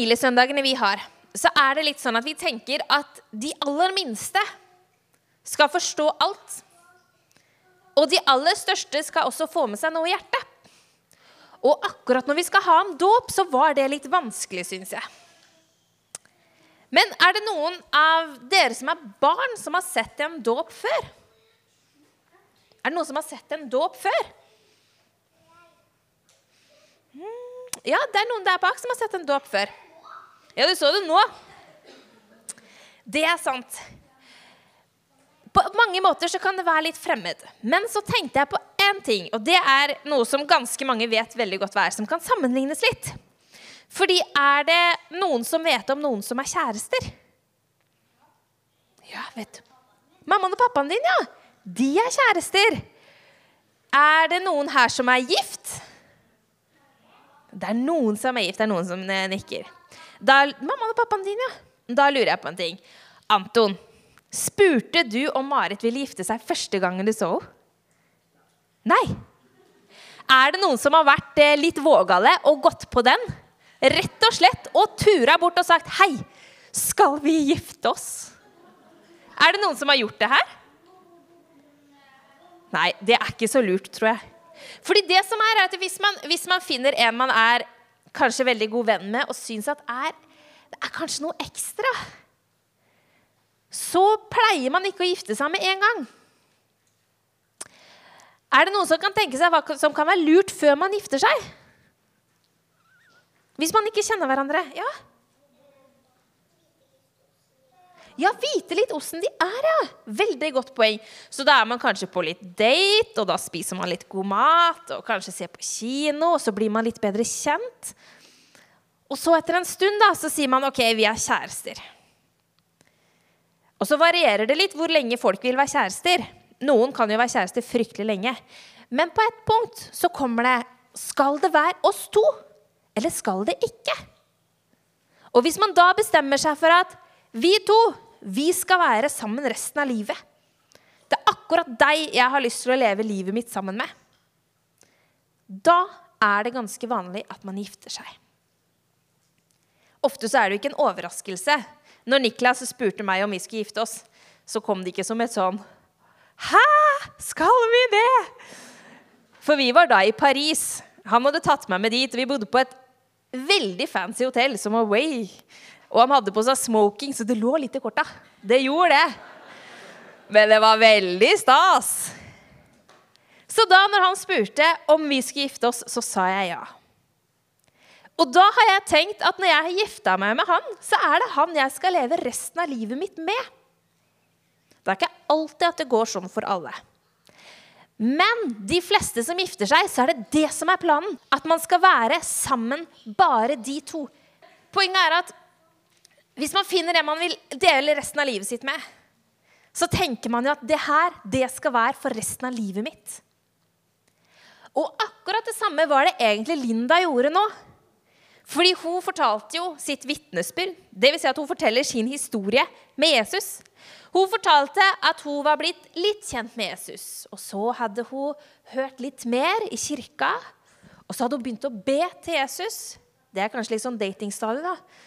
familiesøndagene vi har, så er det litt sånn at vi tenker at de aller minste skal forstå alt. Og de aller største skal også få med seg noe i hjertet. Og akkurat når vi skal ha en dåp, så var det litt vanskelig, syns jeg. Men er det noen av dere som er barn, som har sett en dåp før? Er det noen som har sett en dåp før? Ja, det er noen der bak som har sett en dåp før. Ja, du så det nå. Det er sant. På mange måter så kan det være litt fremmed. Men så tenkte jeg på én ting, og det er noe som ganske mange vet veldig godt hva er, som kan sammenlignes litt. Fordi er det noen som vet om noen som er kjærester? Ja, vet du. Mammaen og pappaen din, ja. De er kjærester. Er det noen her som er gift? Det er noen som er gift, det er noen som nikker. Da, mammaen og pappaen din, ja. Da lurer jeg på en ting. Anton, spurte du om Marit ville gifte seg første gangen du så henne? Nei. Er det noen som har vært eh, litt vågale og gått på den? Rett og slett og tura bort og sagt 'Hei, skal vi gifte oss?' Er det noen som har gjort det her? Nei, det er ikke så lurt, tror jeg. Fordi det som er, er at hvis man, hvis man finner en man er kanskje veldig god venn med, og syns at er, det er kanskje noe ekstra, så pleier man ikke å gifte seg med en gang. Er det noen som kan tenke seg hva som kan være lurt før man gifter seg? Hvis man ikke kjenner hverandre? Ja. Ja, vite litt åssen de er, ja. Veldig godt poeng. Så da er man kanskje på litt date, og da spiser man litt god mat, og kanskje ser på kino, og så blir man litt bedre kjent. Og så etter en stund da, så sier man OK, vi er kjærester. Og så varierer det litt hvor lenge folk vil være kjærester. Noen kan jo være kjærester fryktelig lenge. Men på et punkt så kommer det Skal det være oss to, eller skal det ikke? Og hvis man da bestemmer seg for at vi to vi skal være sammen resten av livet. Det er akkurat deg jeg har lyst til å leve livet mitt sammen med. Da er det ganske vanlig at man gifter seg. Ofte så er det jo ikke en overraskelse. Når Niklas spurte meg om vi skulle gifte oss, så kom det ikke som et sånn Hæ? Skal vi det? For vi var da i Paris. Han hadde tatt meg med dit. og Vi bodde på et veldig fancy hotell som Away. Og han hadde på seg smoking, så det lå litt i korta. Det gjorde det. Men det var veldig stas. Så da når han spurte om vi skulle gifte oss, så sa jeg ja. Og da har jeg tenkt at når jeg har gifta meg med han, så er det han jeg skal leve resten av livet mitt med. Det er ikke alltid at det går sånn for alle. Men de fleste som gifter seg, så er det det som er planen. At man skal være sammen, bare de to. Poenget er at hvis man finner det man vil dele resten av livet sitt med, så tenker man jo at det her, det skal være for resten av livet mitt. Og akkurat det samme var det egentlig Linda gjorde nå. Fordi hun fortalte jo sitt vitnesbyrd. Dvs. Si at hun forteller sin historie med Jesus. Hun fortalte at hun var blitt litt kjent med Jesus. Og så hadde hun hørt litt mer i kirka. Og så hadde hun begynt å be til Jesus. Det er kanskje litt sånn datingstadiet, da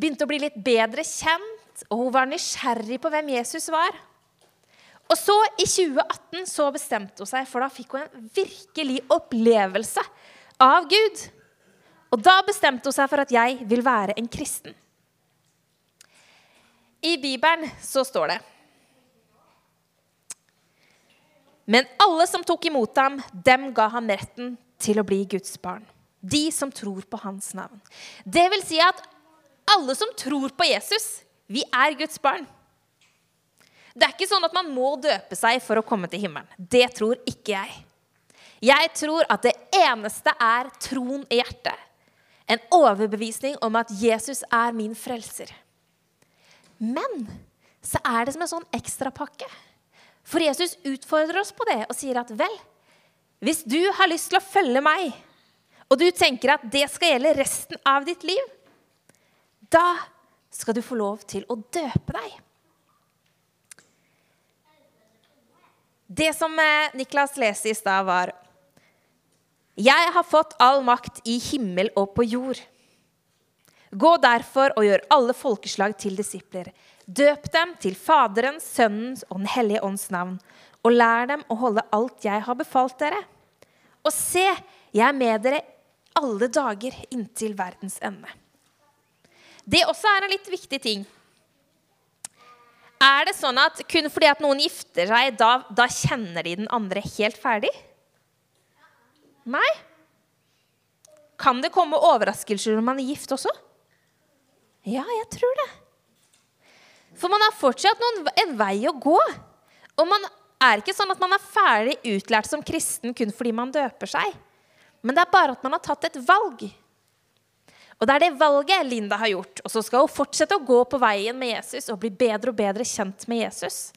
begynte å bli litt bedre kjent, og hun var nysgjerrig på hvem Jesus var. Og så, i 2018, så bestemte hun seg, for da fikk hun en virkelig opplevelse av Gud. Og da bestemte hun seg for at jeg vil være en kristen. I Bibelen så står det Men alle som tok imot ham, dem ga ham retten til å bli Guds barn. De som tror på hans navn. Det vil si at alle som tror på Jesus, vi er Guds barn. Det er ikke sånn at man må døpe seg for å komme til himmelen. Det tror ikke jeg. Jeg tror at det eneste er troen i hjertet. En overbevisning om at Jesus er min frelser. Men så er det som en sånn ekstrapakke. For Jesus utfordrer oss på det og sier at vel, hvis du har lyst til å følge meg, og du tenker at det skal gjelde resten av ditt liv, da skal du få lov til å døpe deg. Det som eh, Niklas leste i stad, var Jeg har fått all makt i himmel og på jord. Gå derfor og gjør alle folkeslag til disipler. Døp dem til Faderens, Sønnens og Den hellige ånds navn, og lær dem å holde alt jeg har befalt dere. Og se, jeg er med dere alle dager inntil verdens ende. Det også er en litt viktig ting. Er det sånn at kun fordi at noen gifter seg, da, da kjenner de den andre helt ferdig? Nei. Kan det komme overraskelser når man er gift også? Ja, jeg tror det. For man har fortsatt noen, en vei å gå. Og man er ikke sånn at man er ferdig utlært som kristen kun fordi man døper seg. Men det er bare at man har tatt et valg. Og det er det valget Linda har gjort. Og så skal hun fortsette å gå på veien med Jesus og bli bedre og bedre kjent med Jesus.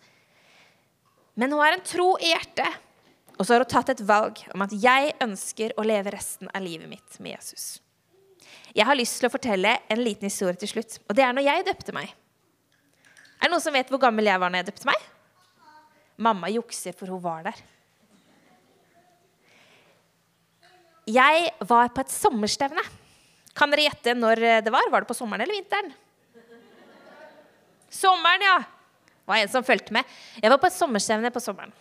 Men hun har en tro i hjertet. Og så har hun tatt et valg om at jeg ønsker å leve resten av livet mitt med Jesus. Jeg har lyst til å fortelle en liten historie til slutt. Og det er når jeg døpte meg. Er det noen som vet hvor gammel jeg var når jeg døpte meg? Mamma jukser, for hun var der. Jeg var på et sommerstevne. Kan dere gjette når det var? Var det på sommeren eller vinteren? Sommeren, ja. Det var en som fulgte med. Jeg var på et sommerstevne på sommeren.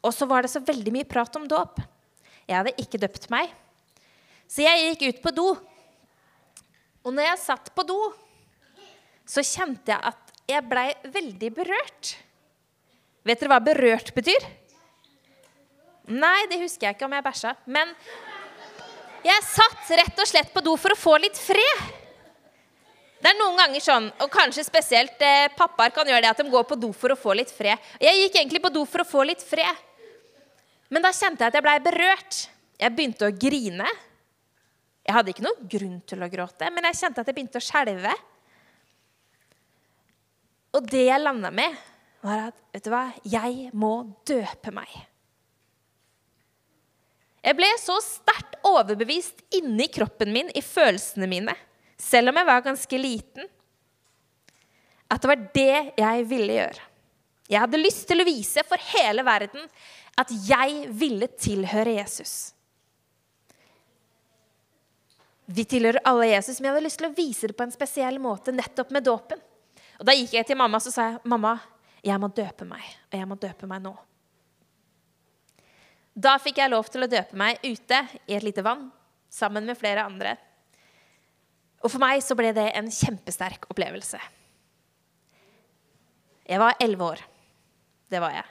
Og så var det så veldig mye prat om dåp. Jeg hadde ikke døpt meg. Så jeg gikk ut på do og når jeg satt på do, så kjente jeg at jeg blei veldig berørt. Vet dere hva berørt betyr? Nei, det husker jeg ikke om jeg bæsja. Men jeg satt rett og slett på do for å få litt fred. Det er noen ganger sånn, og kanskje spesielt eh, pappaer kan gjøre det, at de går på do for å få litt fred. Jeg gikk egentlig på do for å få litt fred. Men da kjente jeg at jeg blei berørt. Jeg begynte å grine. Jeg hadde ikke noen grunn til å gråte, men jeg kjente at jeg begynte å skjelve. Og det jeg landa med, var at vet du hva, jeg må døpe meg. Jeg ble så sterkt overbevist inni kroppen min, i følelsene mine, selv om jeg var ganske liten, at det var det jeg ville gjøre. Jeg hadde lyst til å vise for hele verden at jeg ville tilhøre Jesus. Vi tilhører alle Jesus, men jeg hadde lyst til å vise det på en spesiell måte, nettopp med dåpen. Og Da gikk jeg til mamma og sa jeg, mamma, jeg må døpe meg, og jeg må døpe meg nå. Da fikk jeg lov til å døpe meg ute i et lite vann sammen med flere andre. Og for meg så ble det en kjempesterk opplevelse. Jeg var elleve år. Det var jeg.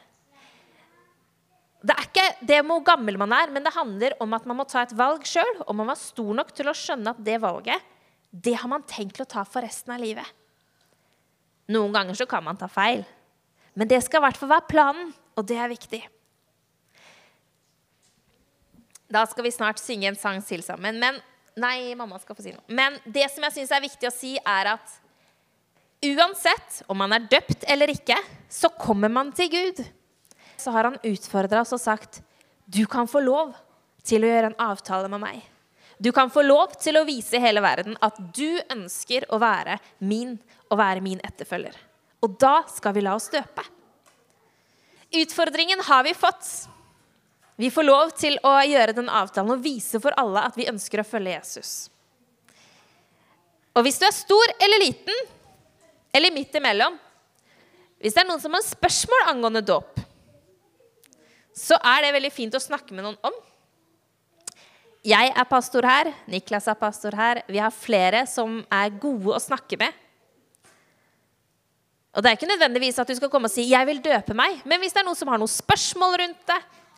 Det er ikke det med hvor gammel man er, men det handler om at man må ta et valg sjøl. Og man var stor nok til å skjønne at det valget, det har man tenkt å ta for resten av livet. Noen ganger så kan man ta feil. Men det skal i hvert fall være planen, og det er viktig. Da skal vi snart synge en sang til sammen. Men Nei, mamma skal få si noe. Men det som jeg syns er viktig å si, er at uansett om man er døpt eller ikke, så kommer man til Gud så har han utfordra oss og sagt du kan få lov til å gjøre en avtale med meg. Du kan få lov til å vise hele verden at du ønsker å være min og være min etterfølger. Og da skal vi la oss døpe. Utfordringen har vi fått. Vi får lov til å gjøre den avtalen og vise for alle at vi ønsker å følge Jesus. Og hvis du er stor eller liten, eller midt imellom Hvis det er noen som har spørsmål angående dåp, så er det veldig fint å snakke med noen om. Jeg er pastor her, Niklas er pastor her. Vi har flere som er gode å snakke med. Og Det er ikke nødvendigvis at du skal komme og si 'jeg vil døpe meg', men hvis det er noen som har noen spørsmål rundt det,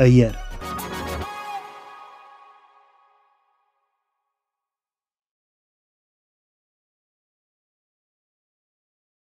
Øyer.